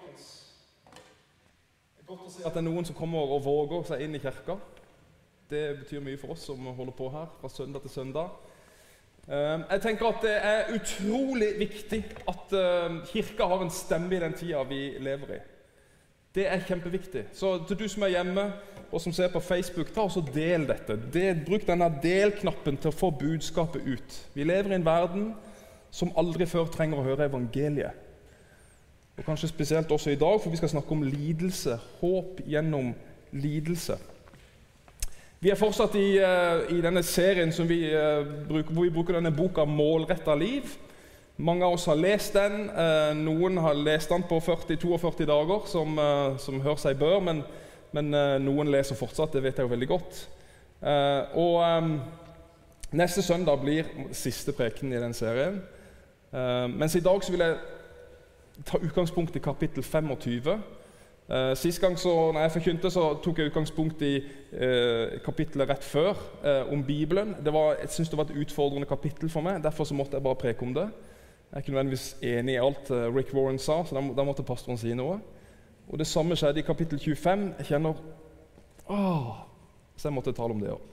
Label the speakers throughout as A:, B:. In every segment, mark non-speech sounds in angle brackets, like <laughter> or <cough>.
A: folkens. Det er godt å se at det er noen som kommer og våger seg inn i kirka. Det betyr mye for oss som holder på her fra søndag til søndag. Eh, Jeg tenker at Det er utrolig viktig at eh, kirka har en stemme i den tida vi lever i. Det er kjempeviktig. Så til du som er hjemme og som ser på Facebook, ta og del dette. Del, bruk denne del-knappen til å få budskapet ut. Vi lever i en verden som aldri før trenger å høre evangeliet. Og kanskje spesielt også i dag, for vi skal snakke om lidelse. Håp gjennom lidelse. Vi er fortsatt i, eh, i denne serien vi, eh, hvor vi bruker denne boka 'Målretta liv'. Mange av oss har lest den. Eh, noen har lest den på 40-42 dager, som, som hør seg bør, men, men noen leser fortsatt. Det vet jeg jo veldig godt. Og Neste søndag blir siste preken i den serien. Mens i dag vil jeg ta utgangspunkt i kapittel 25. Eh, sist gang så, når jeg forkynte, så tok jeg utgangspunkt i eh, kapittelet rett før, eh, om Bibelen. Var, jeg synes det var et utfordrende kapittel for meg, derfor så måtte jeg bare preke om det. Jeg er ikke nødvendigvis enig i alt eh, Rick Warren sa, så da, da måtte pastoren si noe. Og Det samme skjedde i kapittel 25. Jeg kjenner Åh, Så jeg måtte tale om det òg.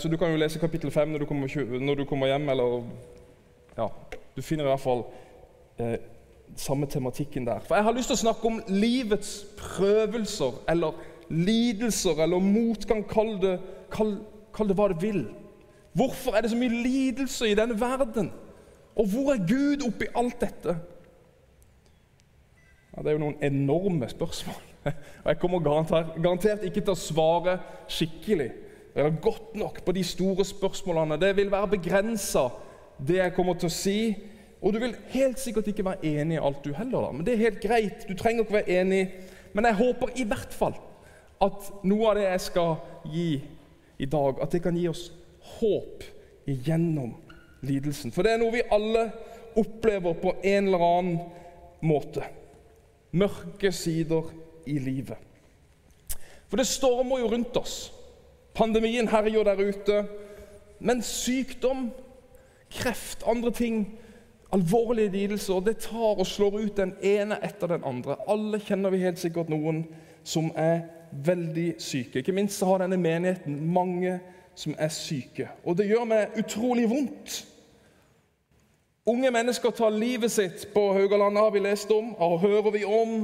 A: Så du kan jo lese kapittel 5 når du kommer, når du kommer hjem, eller Ja, du finner i hvert fall eh, samme tematikken der. For jeg har lyst til å snakke om livets prøvelser, eller lidelser, eller motgang. Kall det, kall, kall det hva det vil. Hvorfor er det så mye lidelse i denne verden? Og hvor er Gud oppi alt dette? Ja, det er jo noen enorme spørsmål. <laughs> Og jeg kommer garantert, garantert ikke til å svare skikkelig eller godt nok på de store spørsmålene. Det vil være begrensa, det jeg kommer til å si. Og du vil helt sikkert ikke være enig i alt, du heller. da. Men det er helt greit. Du trenger ikke være enig. Men jeg håper i hvert fall at noe av det jeg skal gi i dag, at det kan gi oss håp igjennom lidelsen. For det er noe vi alle opplever på en eller annen måte. Mørke sider i livet. For det stormer jo rundt oss. Pandemien herjer der ute. Men sykdom, kreft, andre ting, alvorlige lidelser, det tar og slår ut den ene etter den andre. Alle kjenner vi helt sikkert noen som er veldig syke. Ikke minst har denne menigheten mange som er syke. Og det gjør meg utrolig vondt. Unge mennesker tar livet sitt på Haugalandet, har vi lest om, og hører vi om.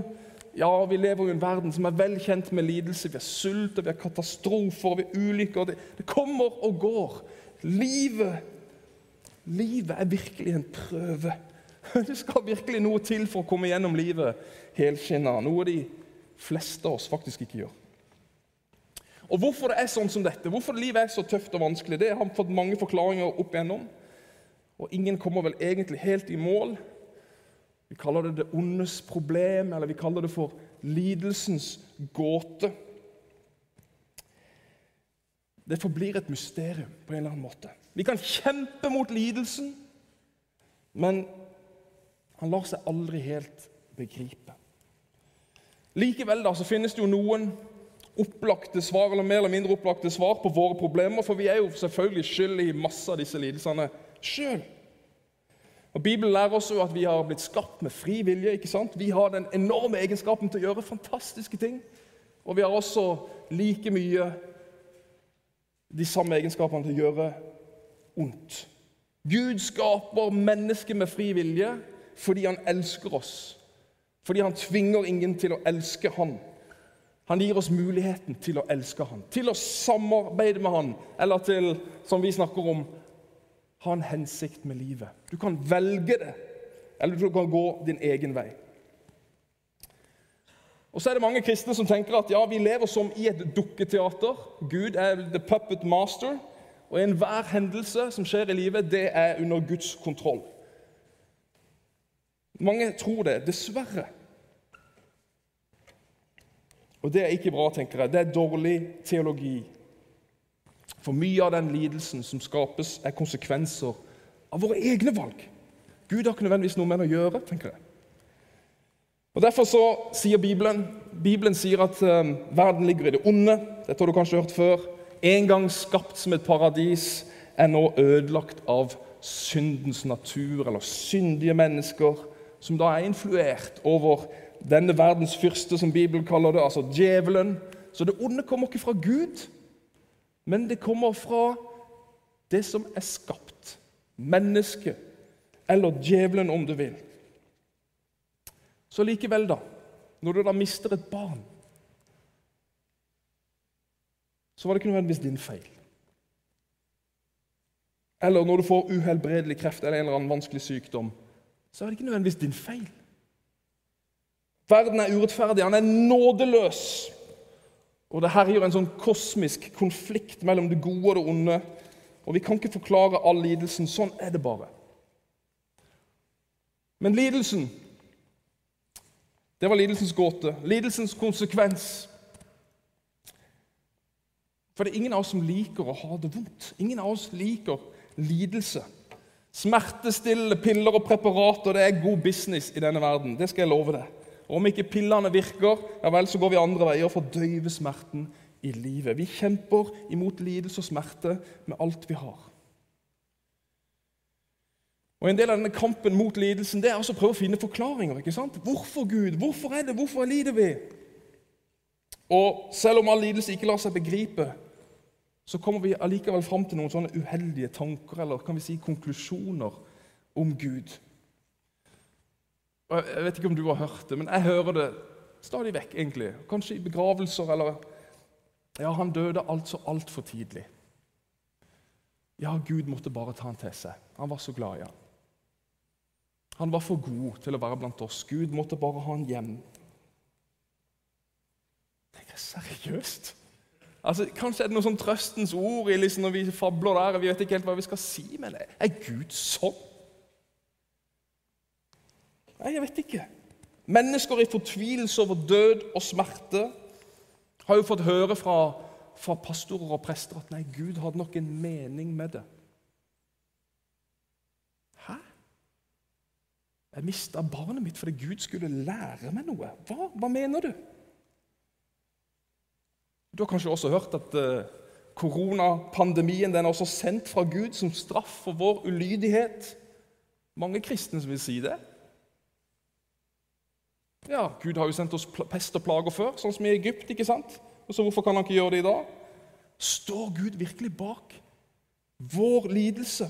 A: Ja, vi lever i en verden som er vel kjent med lidelse. Vi har sult, vi har katastrofer, vi har ulykker. Det, det kommer og går. Livet, livet er virkelig en prøve. Det skal virkelig noe til for å komme gjennom livet helskinna. Noe de fleste av oss faktisk ikke gjør. Og Hvorfor det er sånn som dette, hvorfor livet er så tøft og vanskelig, det har fått mange forklaringer opp igjennom. Og ingen kommer vel egentlig helt i mål. Vi kaller det det ondes problem, eller vi kaller det for lidelsens gåte. Det forblir et mysterium på en eller annen måte. Vi kan kjempe mot lidelsen, men han lar seg aldri helt begripe. Likevel da, så finnes det jo noen opplagte svar eller mer eller mindre opplagte svar på våre problemer, for vi er jo selvfølgelig skyld i masse av disse lidelsene sjøl. Bibelen lærer oss jo at vi har blitt skapt med fri vilje. ikke sant? Vi har den enorme egenskapen til å gjøre fantastiske ting. Og vi har også like mye de samme egenskapene til å gjøre ondt. Gud skaper mennesket med fri vilje fordi han elsker oss. Fordi han tvinger ingen til å elske han. Han gir oss muligheten til å elske han, til å samarbeide med han, eller til, som vi snakker om, ha en hensikt med livet. Du kan velge det, eller du kan gå din egen vei. Og så er det mange kristne som tenker at ja, vi lever som i et dukketeater. Gud er the puppet master, og enhver hendelse som skjer i livet, det er under Guds kontroll. Mange tror det, dessverre. Og det er ikke bra, tenker jeg. Det er dårlig teologi. For mye av den lidelsen som skapes, er konsekvenser av våre egne valg. Gud har ikke nødvendigvis noe med det å gjøre, tenker jeg. Og Derfor så sier Bibelen Bibelen sier at eh, verden ligger i det onde. Dette har du kanskje hørt før. En gang skapt som et paradis, er nå ødelagt av syndens natur, eller syndige mennesker som da er influert over denne verdens fyrste, som Bibelen kaller det, altså djevelen. Så det onde kommer ikke fra Gud, men det kommer fra det som er skapt. Mennesket, eller djevelen, om du vil. Så likevel, da, når du da mister et barn, så var det ikke nødvendigvis din feil. Eller når du får uhelbredelig kreft eller en eller annen vanskelig sykdom, så er det ikke nødvendigvis din feil. Verden er urettferdig, han er nådeløs. Og det herjer en sånn kosmisk konflikt mellom det gode og det onde. Og vi kan ikke forklare all lidelsen. Sånn er det bare. Men lidelsen, det var lidelsens gåte. Lidelsens konsekvens. For det er ingen av oss som liker å ha det vondt. Ingen av oss liker lidelse. Smertestillende piller og preparater det er god business i denne verden. Det skal jeg love deg. Og om ikke pillene virker, ja vel, så går vi andre veier for å døyve smerten i livet. Vi kjemper imot lidelse og smerte med alt vi har. Og En del av denne kampen mot lidelsen det er altså å prøve å finne forklaringer. ikke sant? Hvorfor Gud? Hvorfor er det? Hvorfor lider vi? Og Selv om all lidelse ikke lar seg begripe, så kommer vi allikevel fram til noen sånne uheldige tanker eller kan vi si konklusjoner om Gud. Og Jeg vet ikke om du har hørt det, men jeg hører det stadig vekk. egentlig. Kanskje i begravelser eller Ja, han døde altså altfor tidlig. Ja, Gud måtte bare ta han til seg. Han var så glad i han. Han var for god til å være blant oss. Gud måtte bare ha han hjem. Det er seriøst. Altså, Kanskje er det noe sånn trøstens ord i liksom, når vi fabler der. og Vi vet ikke helt hva vi skal si med det. Er Gud sånn? Nei, jeg vet ikke. Mennesker i fortvilelse over død og smerte har jo fått høre fra, fra pastorer og prester at nei, Gud hadde nok en mening med det. Hæ? Jeg mista barnet mitt fordi Gud skulle lære meg noe. Hva, Hva mener du? Du har kanskje også hørt at uh, koronapandemien den er også sendt fra Gud som straff for vår ulydighet. Mange kristne som vil si det. Ja, Gud har jo sendt oss pest og plager før, sånn som i Egypt. ikke sant? Og så Hvorfor kan han ikke gjøre det i dag? Står Gud virkelig bak vår lidelse?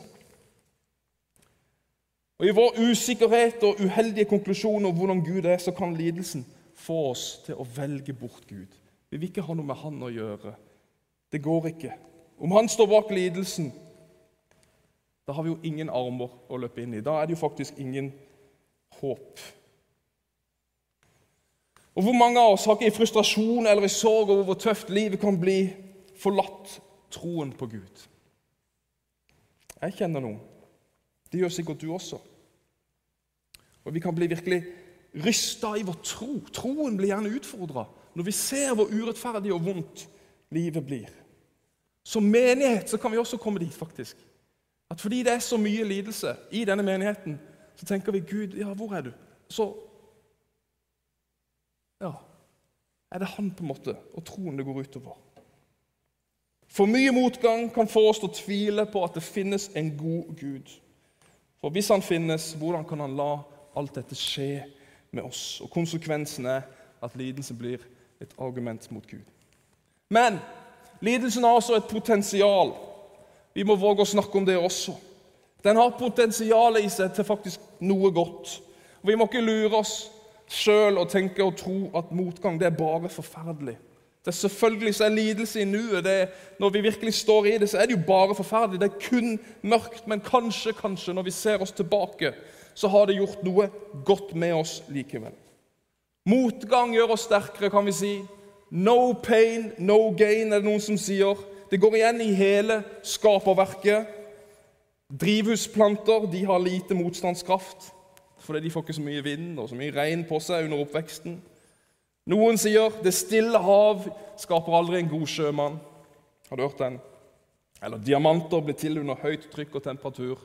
A: Og I vår usikkerhet og uheldige konklusjoner om hvordan Gud er, så kan lidelsen få oss til å velge bort Gud. Vi vil ikke ha noe med Han å gjøre. Det går ikke. Om Han står bak lidelsen, da har vi jo ingen armer å løpe inn i. Da er det jo faktisk ingen håp. Og Hvor mange av oss har ikke i frustrasjon eller i sorg over hvor tøft livet kan bli, forlatt troen på Gud? Jeg kjenner noen. Det gjør sikkert du også. Og Vi kan bli virkelig rysta i vår tro. Troen blir gjerne utfordra når vi ser hvor urettferdig og vondt livet blir. Som menighet så kan vi også komme dit, faktisk. At fordi det er så mye lidelse i denne menigheten, så tenker vi Gud, ja, hvor er du? Så ja, er det han på en måte og troen det går utover. For mye motgang kan få oss til å tvile på at det finnes en god Gud. For hvis han finnes, hvordan kan han la alt dette skje med oss? Og Konsekvensen er at lidelse blir et argument mot Gud. Men lidelsen har også et potensial. Vi må våge å snakke om det også. Den har potensial i seg til faktisk noe godt. Vi må ikke lure oss sjøl og tenke og tro at motgang det er bare forferdelig. Det er Selvfølgelig så er lidelse i nuet. Når vi virkelig står i det, så er det jo bare forferdelig. Det er kun mørkt. Men kanskje, kanskje, når vi ser oss tilbake, så har det gjort noe godt med oss likevel. Motgang gjør oss sterkere, kan vi si. No pain, no gain, er det noen som sier. Det går igjen i hele skaperverket. Drivhusplanter de har lite motstandskraft fordi de får ikke så mye vind og så mye regn på seg under oppveksten. Noen sier 'det stille hav skaper aldri en god sjømann'. Har du hørt den? Eller 'diamanter blir til under høyt trykk og temperatur'.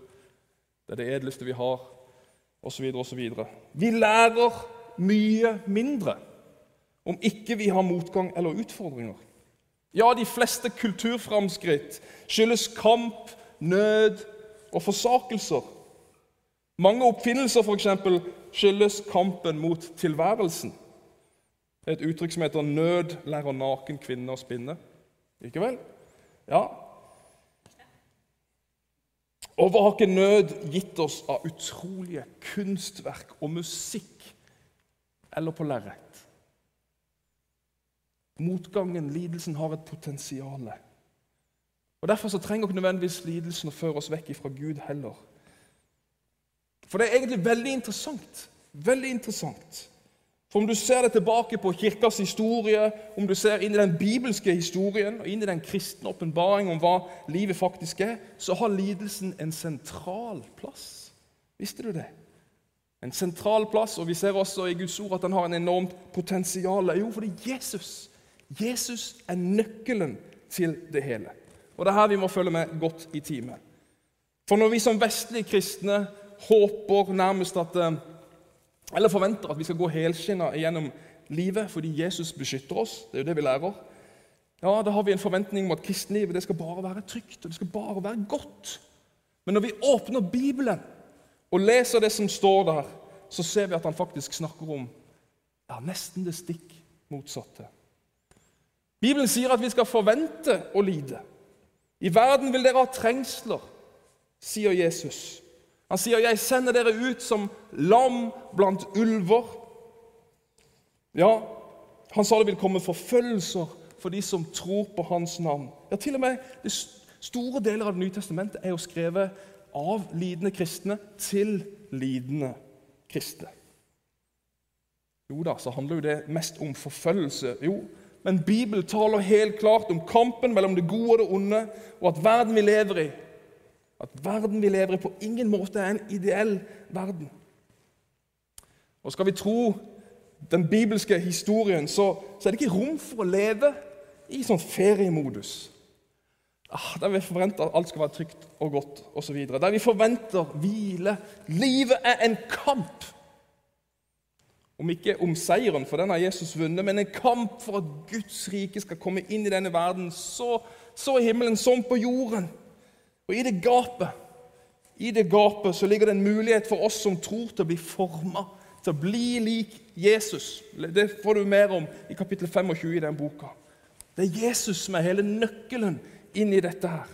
A: Det er det edleste vi har, osv., osv. Vi lærer mye mindre om ikke vi har motgang eller utfordringer. Ja, de fleste kulturframskritt skyldes kamp, nød og forsakelser. Mange oppfinnelser for eksempel, skyldes kampen mot tilværelsen. Et uttrykk som heter 'nød lærer naken kvinne å spinne'. Ikke vel? Ja. Og hva har ikke nød gitt oss av utrolige kunstverk og musikk eller på lerret? Motgangen, lidelsen, har et potensial. Og Derfor så trenger ikke nødvendigvis lidelsen å føre oss vekk fra Gud heller. For det er egentlig veldig interessant. Veldig interessant. For om du ser det tilbake på kirkas historie, om du ser inn i den bibelske historien og inn i den kristne åpenbaring om hva livet faktisk er, så har lidelsen en sentral plass. Visste du det? En sentral plass, og vi ser også i Guds ord at den har en enormt potensial. Jo, fordi Jesus Jesus er nøkkelen til det hele. Og Det er her vi må følge med godt i time. For når vi som vestlige kristne håper nærmest at eh, eller forventer at vi skal gå helskinna gjennom livet fordi Jesus beskytter oss. Det er jo det vi lærer. Ja, Da har vi en forventning om at kristenlivet det skal bare være trygt og det skal bare være godt. Men når vi åpner Bibelen og leser det som står der, så ser vi at han faktisk snakker om ja, nesten det stikk motsatte. Bibelen sier at vi skal forvente å lide. I verden vil dere ha trengsler, sier Jesus. Han sier, 'Jeg sender dere ut som lam blant ulver'. Ja, han sa det vil komme forfølgelser for de som tror på hans navn. Ja, Til og med store deler av Det nye testamentet er jo skrevet av lidende kristne til lidende kristne. Jo da, så handler jo det mest om forfølgelse. Jo, men Bibelen taler helt klart om kampen mellom det gode og det onde, og at verden vi lever i, at verden vi lever i, på ingen måte er en ideell verden. Og Skal vi tro den bibelske historien, så, så er det ikke rom for å leve i sånn feriemodus. Ah, der vi forventer at alt skal være trygt og godt osv. Der vi forventer hvile. Livet er en kamp. Om ikke om seieren, for den har Jesus vunnet, men en kamp for at Guds rike skal komme inn i denne verden, så, så i himmelen som på jorden. Og i det gapet i det gapet så ligger det en mulighet for oss som tror, til å bli forma, til å bli lik Jesus. Det får du mer om i kapittel 25 i den boka. Det er Jesus som er hele nøkkelen inn i dette her.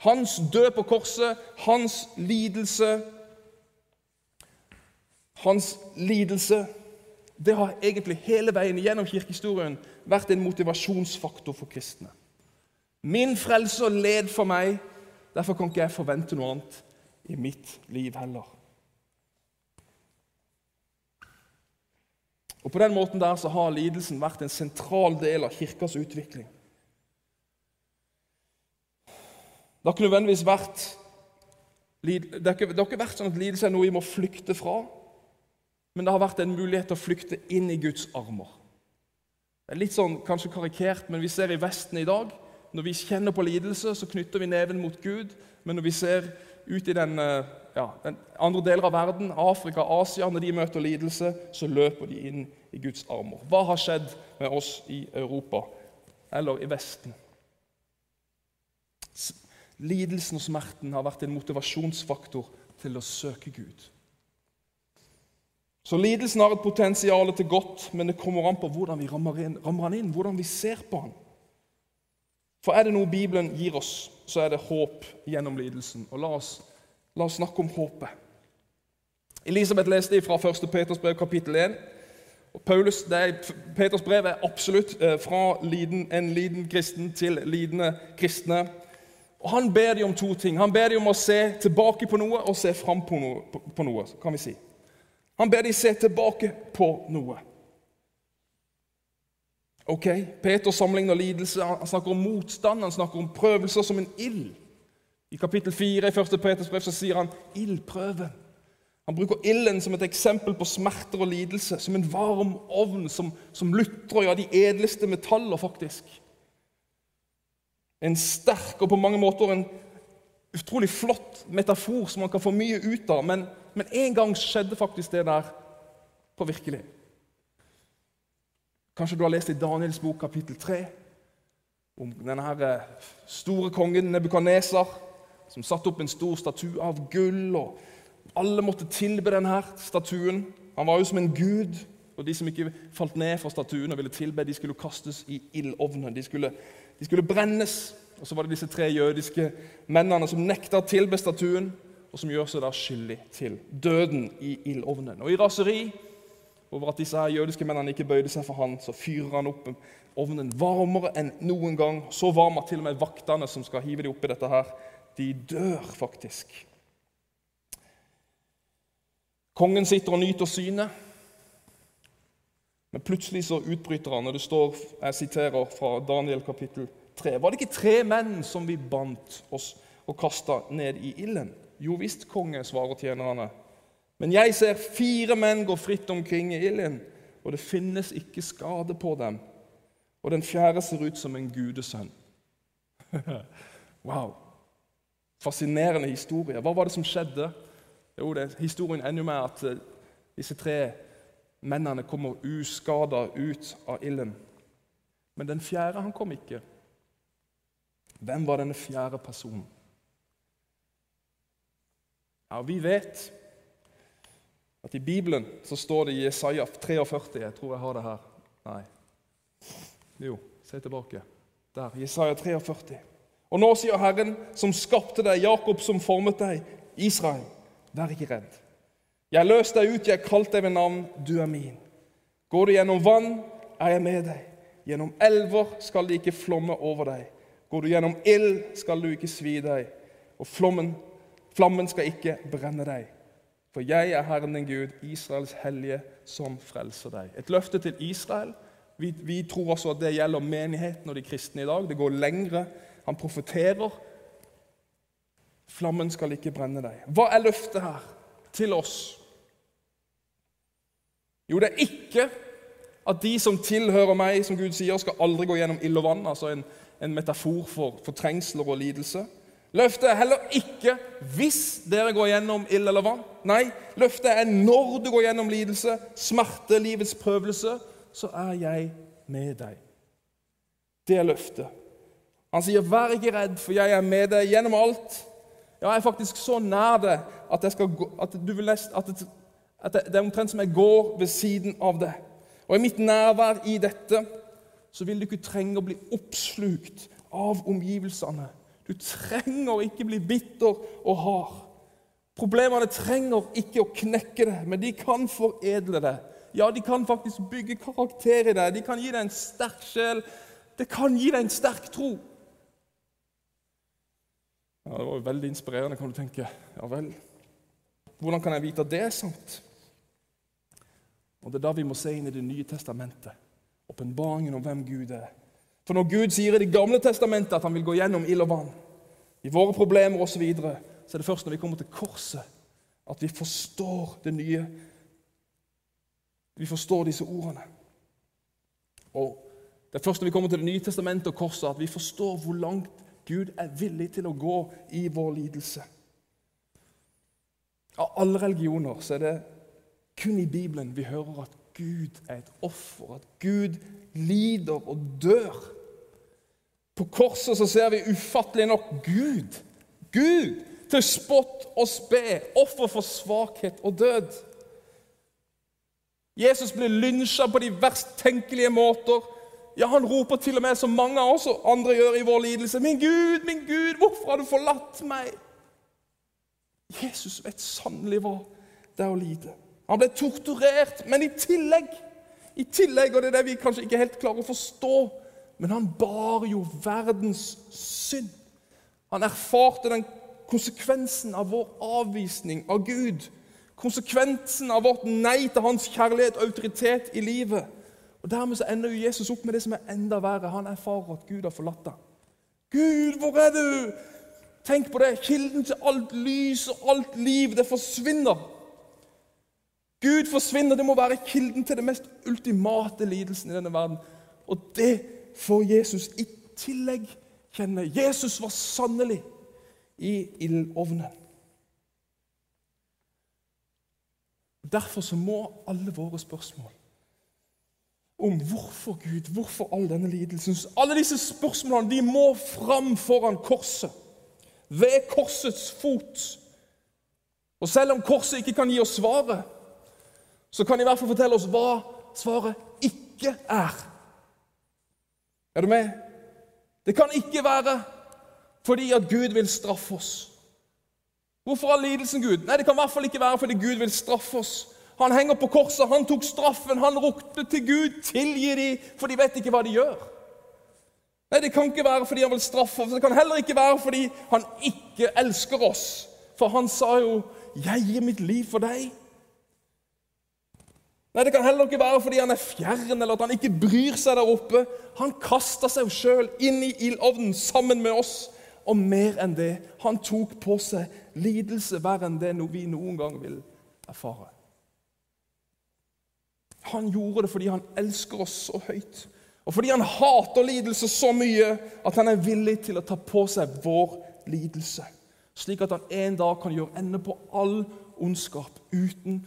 A: Hans død på korset, hans lidelse Hans lidelse det har egentlig hele veien gjennom kirkehistorien vært en motivasjonsfaktor for kristne. Min frelser led for meg, Derfor kan ikke jeg forvente noe annet i mitt liv heller. Og På den måten der så har lidelsen vært en sentral del av kirkas utvikling. Det har ikke nødvendigvis vært det har, ikke, vært sånn at lidelse er noe vi må flykte fra, men det har vært en mulighet til å flykte inn i Guds armer. Det er litt sånn kanskje karikert, men vi ser i Vesten i dag når vi kjenner på lidelse, så knytter vi neven mot Gud. Men når vi ser ut i den, eh, ja, den andre deler av verden, Afrika, Asia, når de møter lidelse, så løper de inn i Guds armer. Hva har skjedd med oss i Europa eller i Vesten? Lidelsen og smerten har vært en motivasjonsfaktor til å søke Gud. Så Lidelsen har et potensial til godt, men det kommer an på hvordan vi rammer, inn, rammer han inn, hvordan vi ser på han. For er det noe Bibelen gir oss, så er det håp gjennom lidelsen. Og la oss, la oss snakke om håpet. Elisabeth leste fra 1. Peters brev, kapittel 1. Og Paulus, er, Peters brev er absolutt eh, fra liden, en liten kristen til lidende kristne. Og Han ber dem om to ting. Han ber dem om å se tilbake på noe og se fram på noe, på, på noe kan vi si. Han ber dem se tilbake på noe. Ok, Peter sammenligner lidelse. Han snakker om motstand, han snakker om prøvelser som en ild. I kapittel 4 i 1. Peters brev så sier han ildprøven. Han bruker ilden som et eksempel på smerter og lidelse, som en varm ovn som, som lutrer ja, de edleste metaller, faktisk. En sterk og på mange måter en utrolig flott metafor som man kan få mye ut av. Men, men en gang skjedde faktisk det der på virkelig. Kanskje du har lest i Daniels bok kapittel 3 om denne eh, store kongen Nebukaneser, som satte opp en stor statue av gull og Alle måtte tilbe denne statuen. Han var jo som en gud. Og de som ikke falt ned fra statuen og ville tilbe, de skulle kastes i ildovnen. De skulle, de skulle brennes. Og så var det disse tre jødiske mennene som nekta å tilbe statuen, og som gjør seg da skyldig til døden i ildovnen. Og i raseri over at disse her jødiske mennene ikke bøyde seg for han, så fyrer han opp ovnen varmere enn noen gang. Så varm at til og med vaktene som skal hive dem oppi dette, her, de dør faktisk. Kongen sitter og nyter synet. Men plutselig så utbryter han, og det står Jeg siterer fra Daniel kapittel 3. Var det ikke tre menn som vi bandt oss og kasta ned i ilden? Jo visst, konge, svarer tjenerne. Men jeg ser fire menn gå fritt omkring i ilden, og det finnes ikke skade på dem. Og den fjerde ser ut som en gudesønn. <laughs> wow! Fascinerende historie. Hva var det som skjedde? Jo, det, Historien ender med at uh, disse tre mennene kommer uskada ut av ilden. Men den fjerde han kom ikke. Hvem var denne fjerde personen? Ja, Vi vet at i Bibelen så står det i Jesaja 43 Jeg tror jeg har det her. Nei. Jo, se tilbake. Der. Jesaja 43. Og nå sier Herren, som skapte deg, Jakob, som formet deg, Israel, vær ikke redd. Jeg løste deg ut, jeg kalte deg ved navn, du er min. Går du gjennom vann, er jeg med deg. Gjennom elver skal de ikke flomme over deg. Går du gjennom ild, skal du ikke svi deg. Og flommen Flammen skal ikke brenne deg. For jeg er Herren din Gud, Israels hellige, som frelser deg. Et løfte til Israel. Vi, vi tror også at det gjelder menigheten og de kristne i dag. Det går lengre. Han profeterer. Flammen skal ikke brenne deg. Hva er løftet her til oss? Jo, det er ikke at de som tilhører meg, som Gud sier, skal aldri gå gjennom ild og vann. Altså en, en metafor for, for trengsler og lidelse. Løftet er heller ikke 'hvis dere går gjennom ild eller vann'. Nei, løftet er 'når du går gjennom lidelse, smerte, livets prøvelse, så er jeg med deg'. Det er løftet. Han sier, 'Vær ikke redd, for jeg er med deg gjennom alt'. Ja, jeg er faktisk så nær det at, gå, at, vil at, at det, er omtrent som jeg går ved siden av det. Og i mitt nærvær i dette så vil du ikke trenge å bli oppslukt av omgivelsene. Du trenger ikke bli bitter og hard. Problemene trenger ikke å knekke det, men de kan foredle det. Ja, de kan faktisk bygge karakter i deg. De kan gi deg en sterk sjel. Det kan gi deg en sterk tro. Ja, Det var jo veldig inspirerende, kan du tenke. Ja vel. Hvordan kan jeg vite at det er sant? Og Det er da vi må se inn i Det nye testamentet. Åpenbaringen om hvem Gud er. For når Gud sier i Det gamle testamentet at han vil gå gjennom ild og vann, i våre problemer osv., så, videre, så er det først når vi kommer til korset, at vi forstår det nye. Vi forstår disse ordene. Og Det er først når vi kommer til Det nye testamentet og korset, at vi forstår hvor langt Gud er villig til å gå i vår lidelse. Av alle religioner så er det kun i Bibelen vi hører at Gud er et offer, at Gud lider og dør. På korset så ser vi ufattelig nok Gud. Gud til spott og spe, offer for svakhet og død. Jesus blir lynsja på de verst tenkelige måter. Ja, Han roper til og med, som mange av oss andre gjør i vår lidelse, 'Min Gud, min Gud, hvorfor har du forlatt meg?' Jesus vet sannelig hva det er å lide. Han ble torturert, men i tillegg, i tillegg, og det er det vi kanskje ikke helt klarer å forstå men han bar jo verdens synd. Han erfarte den konsekvensen av vår avvisning av Gud. Konsekvensen av vårt nei til hans kjærlighet og autoritet i livet. Og Dermed så ender jo Jesus opp med det som er enda verre. Han erfarer at Gud har forlatt ham. Gud, hvor er du? Tenk på det. Kilden til alt lys og alt liv, det forsvinner. Gud forsvinner. Det må være kilden til det mest ultimate lidelsen i denne verden. Og det får Jesus i tillegg kjenne. Jesus var sannelig i ildovnen. Derfor så må alle våre spørsmål om hvorfor Gud, hvorfor all denne lidelsen Alle disse spørsmålene de må fram foran korset. Ved korsets fot. Og selv om korset ikke kan gi oss svaret, så kan de i hvert fall fortelle oss hva svaret ikke er. Er du med? Det kan ikke være fordi at Gud vil straffe oss. Hvorfor har lidelsen Gud? Nei, Det kan i hvert fall ikke være fordi Gud vil straffe oss. Han henger på korset, han tok straffen, han ropte til Gud 'tilgi de, for de vet ikke hva de gjør. Nei, Det kan ikke være fordi han vil straffe oss. Det kan heller ikke være fordi han ikke elsker oss. For han sa jo 'Jeg gir mitt liv for deg'. Nei, Det kan heller ikke være fordi han er fjern eller at han ikke bryr seg der oppe. Han kasta seg sjøl inn i ildovnen sammen med oss. Og mer enn det, han tok på seg lidelse verre enn det vi noen gang vil erfare. Han gjorde det fordi han elsker oss så høyt, og fordi han hater lidelse så mye at han er villig til å ta på seg vår lidelse, slik at han en dag kan gjøre ende på all ondskap uten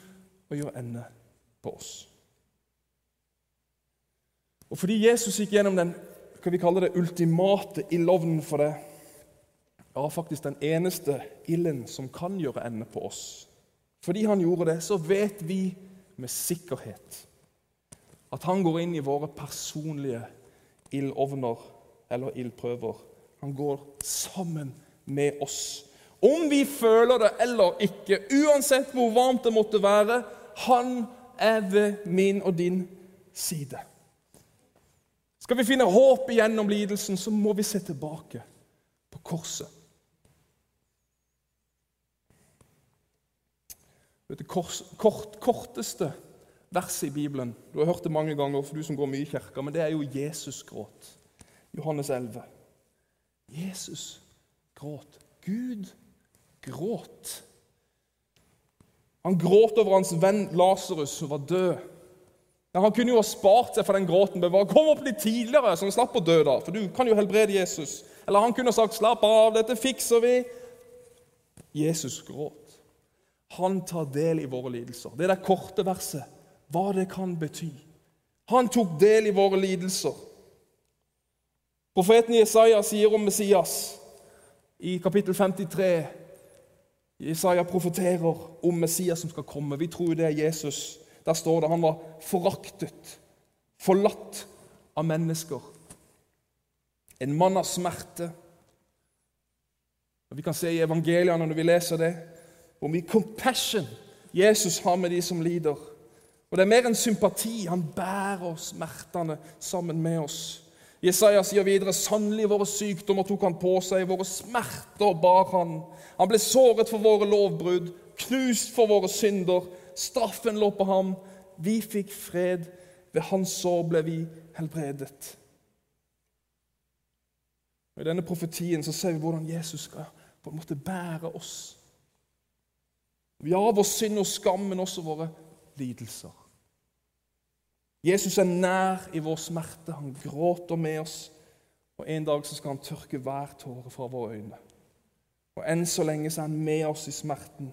A: å gjøre ende på oss. Og fordi Jesus gikk gjennom den hva vi kaller det, ultimate ildovnen for det, ja, faktisk den eneste ilden som kan gjøre ende på oss. Fordi han gjorde det, så vet vi med sikkerhet at han går inn i våre personlige ildovner eller ildprøver. Han går sammen med oss. Om vi føler det eller ikke, uansett hvor varmt det måtte være, han er ved min og din side. Skal vi finne håp igjennom lidelsen, så må vi se tilbake på korset. Det kort, kort, korteste verset i Bibelen Du har hørt det mange ganger, for du som går mye i kirka, men det er jo Jesus gråt. Johannes 11. Jesus gråt. Gud gråt. Han gråt over hans venn Lasarus, som var død. Ja, han kunne jo ha spart seg for den gråten. Men bare kom opp litt tidligere, så han slapp å dø. da, For du kan jo helbrede Jesus. Eller han kunne ha sagt 'slapp av, dette fikser vi'. Jesus gråt. Han tar del i våre lidelser. Det er det korte verset. Hva det kan bety. Han tok del i våre lidelser. Profeten Jesaja sier om Messias i kapittel 53 Isaiah profeterer om Messias som skal komme. Vi tror det er Jesus. Der står det han var foraktet, forlatt av mennesker. En mann av smerte. Og Vi kan se i evangeliene når vi leser det, hvor mye compassion Jesus har med de som lider. Og Det er mer enn sympati. Han bærer smertene sammen med oss. Jesaja sier videre sannelig våre sykdommer tok han på seg, våre smerter bar han. Han ble såret for våre lovbrudd, knust for våre synder. Straffen lå på ham. Vi fikk fred. Ved hans sår ble vi helbredet. Og I denne profetien så ser vi hvordan Jesus skal på en måte bære oss. Vi har vår synd og skam, men også våre lidelser. Jesus er nær i vår smerte. Han gråter med oss. Og En dag så skal han tørke hver tåre fra våre øyne. Og Enn så lenge så er han med oss i smerten.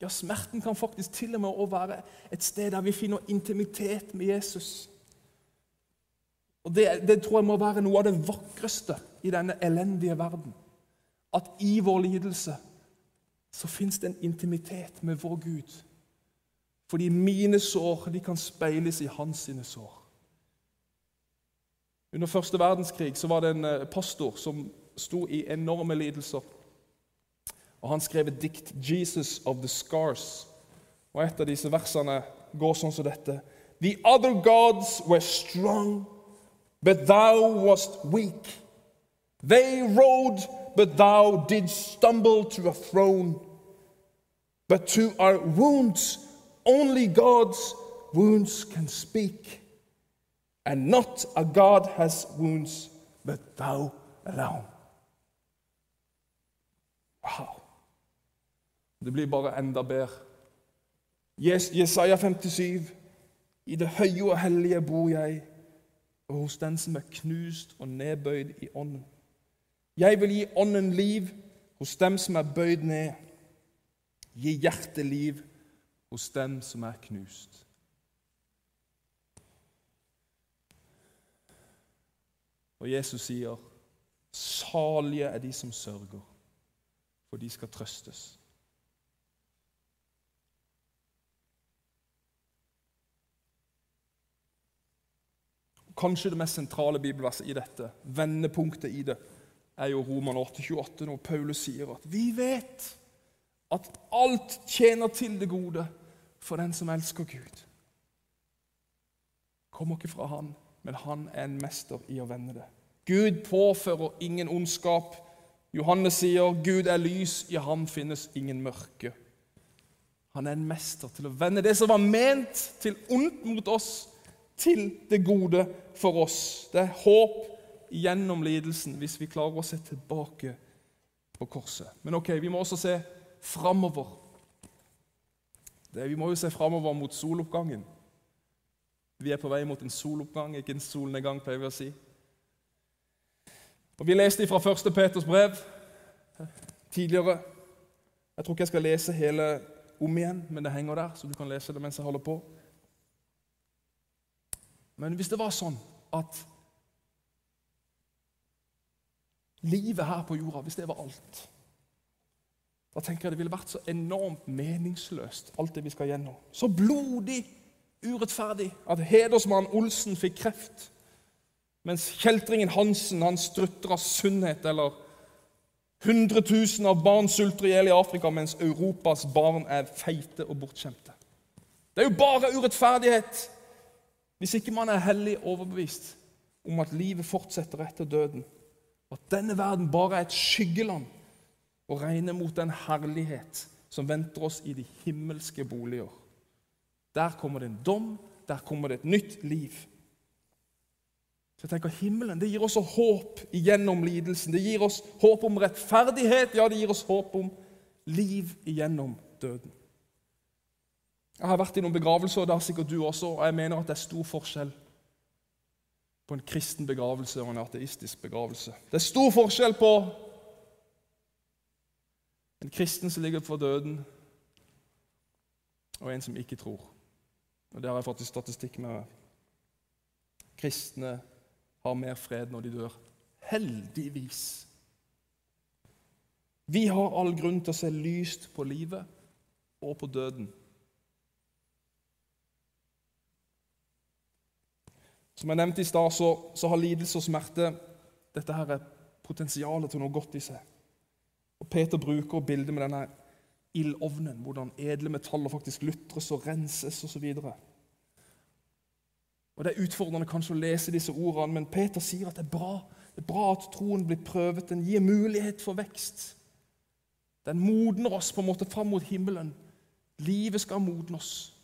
A: Ja, Smerten kan faktisk til og med også være et sted der vi finner intimitet med Jesus. Og det, det tror jeg må være noe av det vakreste i denne elendige verden. At i vår lidelse så fins det en intimitet med vår Gud fordi mine sår de kan speiles i hans sine sår. Under første verdenskrig så var det en eh, pastor som sto i enorme lidelser. Og Han skrev et dikt, 'Jesus of the Scars'. Og Et av disse versene går sånn som dette. The other gods were strong, but thou wast weak. They rode, but thou did stumble to a throne. But to our wounds Only God's wounds can speak. And not a God has wounds, but thou alone. Wow. Det blir bare enda bedre. Jesaja 57. I det høye og hellige bor jeg, og hos den som er knust og nedbøyd i ånden. Jeg vil gi ånden liv hos dem som er bøyd ned. Gi hjertet liv hos dem som er knust. Og Jesus sier, 'Salige er de som sørger, for de skal trøstes'. Kanskje det mest sentrale bibelverset i dette, vendepunktet i det, er jo Roman 8,28, når Paulus sier at 'vi vet' at alt tjener til det gode for den som elsker Gud. Kommer ikke fra han, men han er en mester i å vende det. Gud påfører ingen ondskap. Johannes sier Gud er lys, i ham finnes ingen mørke. Han er en mester til å vende det som var ment til ondt mot oss, til det gode for oss. Det er håp gjennom lidelsen hvis vi klarer å se tilbake på korset. Men ok, vi må også se framover. Vi må jo se framover mot soloppgangen. Vi er på vei mot en soloppgang, ikke en solnedgang, pleier vi å si. Og Vi leste fra 1. Peters brev tidligere. Jeg tror ikke jeg skal lese hele om igjen, men det henger der, så du kan lese det mens jeg holder på. Men hvis det var sånn at livet her på jorda, hvis det var alt Da tenker jeg det ville vært så enormt meningsløst, alt det vi skal gjennom. Så blodig urettferdig at hedersmann Olsen fikk kreft, mens kjeltringen Hansen han strutter av sunnhet, eller 100 000 av barn sulter i hjel i Afrika, mens Europas barn er feite og bortskjemte. Det er jo bare urettferdighet hvis ikke man er hellig overbevist om at livet fortsetter etter døden, at denne verden bare er et skyggeland og regner mot den herlighet som venter oss i de himmelske boliger. Der kommer det en dom, der kommer det et nytt liv. Så jeg tenker Himmelen det gir oss håp igjennom lidelsen. Det gir oss håp om rettferdighet, ja, det gir oss håp om liv igjennom døden. Jeg har vært i noen begravelser, og det har sikkert du også, og jeg mener at det er stor forskjell på en kristen begravelse og en ateistisk begravelse. Det er stor forskjell på en kristen som ligger for døden, og en som ikke tror. Og Det har jeg faktisk statistikk med. Kristne har mer fred når de dør. Heldigvis. Vi har all grunn til å se lyst på livet og på døden. Som jeg nevnte i stad, så, så, har lidelse og smerte dette her er potensialet til noe godt i seg. Og Peter bruker bildet med denne ildovnen, hvordan edle metaller faktisk lutres og renses osv. Og Det er utfordrende kanskje å lese disse ordene, men Peter sier at det er bra Det er bra at troen blir prøvet. Den gir mulighet for vekst. Den modner oss på en måte fram mot himmelen. Livet skal modne oss.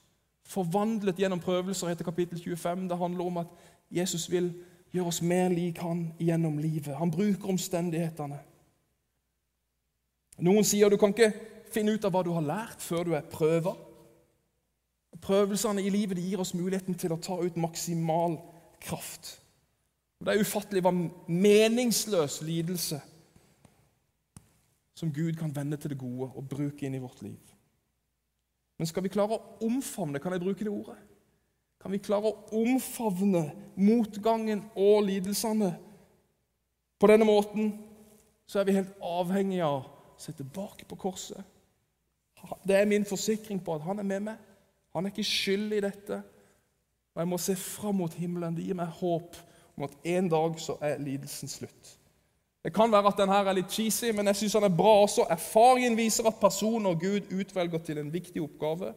A: Forvandlet gjennom prøvelser, heter kapittel 25. Det handler om at Jesus vil gjøre oss mer lik han gjennom livet. Han bruker omstendighetene. Noen sier du kan ikke finne ut av hva du har lært, før du er prøva. Prøvelsene i livet gir oss muligheten til å ta ut maksimal kraft. Det er ufattelig hva meningsløs lidelse som Gud kan vende til det gode og bruke inn i vårt liv. Men skal vi klare å omfavne kan jeg bruke det ordet? Kan vi klare å omfavne motgangen og lidelsene på denne måten, så er vi helt avhengige av se tilbake på korset det er min forsikring på at han er med meg. Han er ikke skyld i dette. Og jeg må se fram mot himmelen. Det gir meg håp om at en dag så er lidelsen slutt. Det kan være at denne er litt cheesy, men jeg syns han er bra også. Erfaringen viser at personer Gud utvelger til en viktig oppgave,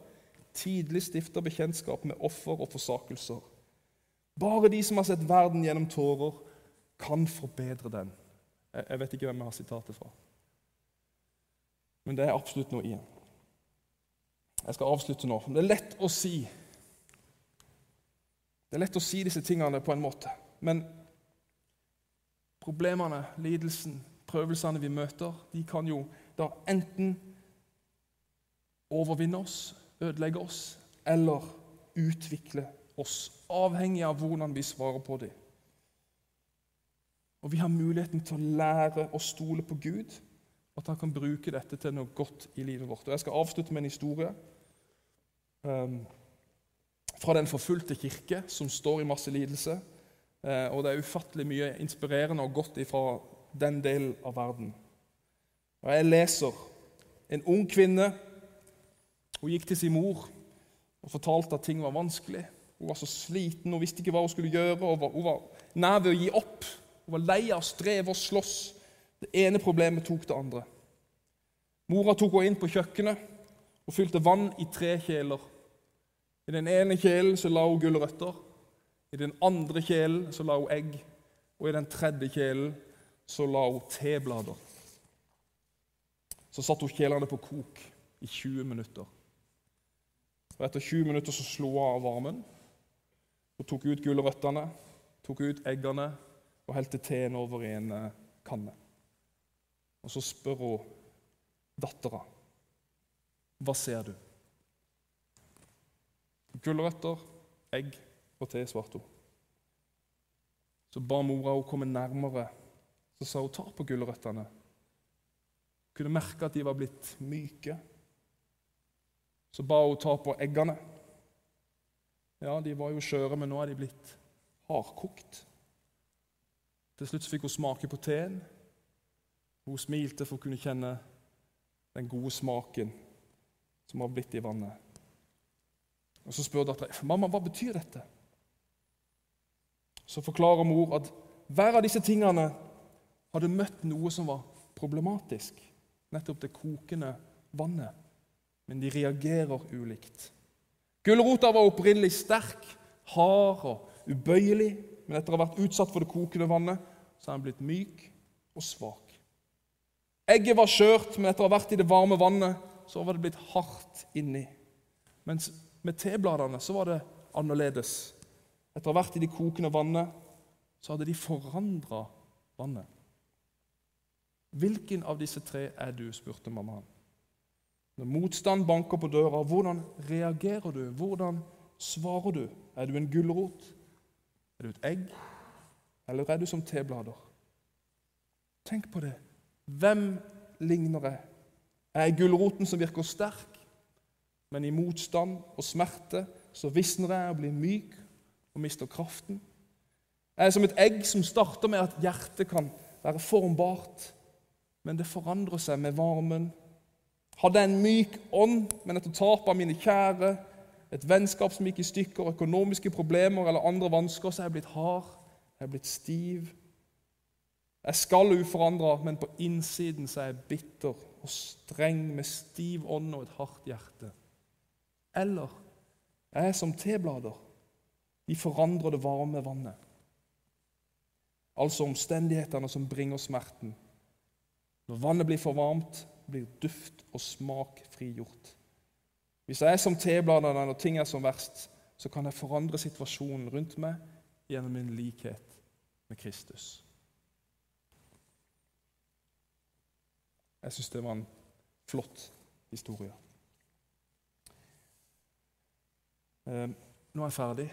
A: tidlig stifter bekjentskap med offer og forsakelser. Bare de som har sett verden gjennom tårer, kan forbedre den. Jeg vet ikke hvem jeg har sitatet fra. Men det er absolutt noe i den. Jeg skal avslutte nå. Det er lett å si Det er lett å si disse tingene på en måte. Men problemene, lidelsen, prøvelsene vi møter, de kan jo da enten overvinne oss, ødelegge oss, eller utvikle oss, avhengig av hvordan vi svarer på dem. Og Vi har muligheten til å lære å stole på Gud, at han kan bruke dette til noe godt i livet vårt. Og Jeg skal avslutte med en historie um, fra den forfulgte kirke, som står i masse lidelse. Uh, og det er ufattelig mye inspirerende og godt fra den delen av verden. Og Jeg leser en ung kvinne. Hun gikk til sin mor og fortalte at ting var vanskelig. Hun var så sliten, hun visste ikke hva hun skulle gjøre. Hun hun var nær ved å gi opp. Hun var lei av strev og slåss. Det ene problemet tok det andre. Mora tok henne inn på kjøkkenet og fylte vann i tre kjeler. I den ene kjelen så la hun gulrøtter, i den andre kjelen så la hun egg, og i den tredje kjelen så la hun teblader. Så satte hun kjelene på kok i 20 minutter. Og Etter 20 minutter så slo hun av varmen og tok ut gulrøttene, tok ut eggene og helte teen over i en eh, kanne. Og så spør hun dattera hva ser du? Gulrøtter, egg og te, svarte hun. Så ba mora henne komme nærmere. Så sa hun ta på gulrøttene. Kunne merke at de var blitt myke. Så ba hun ta på eggene. Ja, de var jo skjøre, men nå er de blitt hardkokt. Til slutt fikk hun smake på teen. Hun smilte for å kunne kjenne den gode smaken som var blitt i vannet. Og Så spør dattera mamma, hva betyr dette. Så forklarer mor at hver av disse tingene hadde møtt noe som var problematisk. Nettopp det kokende vannet. Men de reagerer ulikt. Gulrota var opprinnelig sterk, hard og ubøyelig. Men etter å ha vært utsatt for det kokende vannet, så er den blitt myk og svak. Egget var skjørt, men etter å ha vært i det varme vannet, så var det blitt hardt inni. Mens med tebladene så var det annerledes. Etter å ha vært i det kokende vannet, så hadde de forandra vannet. Hvilken av disse tre er du? spurte mammaen. Når motstand banker på døra, hvordan reagerer du? Hvordan svarer du? Er du en gulrot? Er du et egg? Eller er du som teblader? Tenk på det. Hvem ligner jeg? Jeg Er gulroten som virker sterk, men i motstand og smerte så visner jeg og blir myk og mister kraften? Jeg er som et egg som starter med at hjertet kan være formbart, men det forandrer seg med varmen. Hadde jeg en myk ånd, men etter tap av mine kjære, et vennskap som gikk i stykker, økonomiske problemer eller andre vansker, så er jeg blitt hard, jeg er blitt stiv. Jeg skal uforandra, men på innsiden så er jeg bitter og streng med stiv ånd og et hardt hjerte. Eller jeg er som teblader. De forandrer det varme vannet. Altså omstendighetene som bringer smerten. Når vannet blir for varmt, blir duft og smak frigjort. Hvis jeg er som tebladene når ting er som verst, så kan jeg forandre situasjonen rundt meg gjennom min likhet med Kristus. Jeg syns det var en flott historie. Eh, nå er jeg ferdig.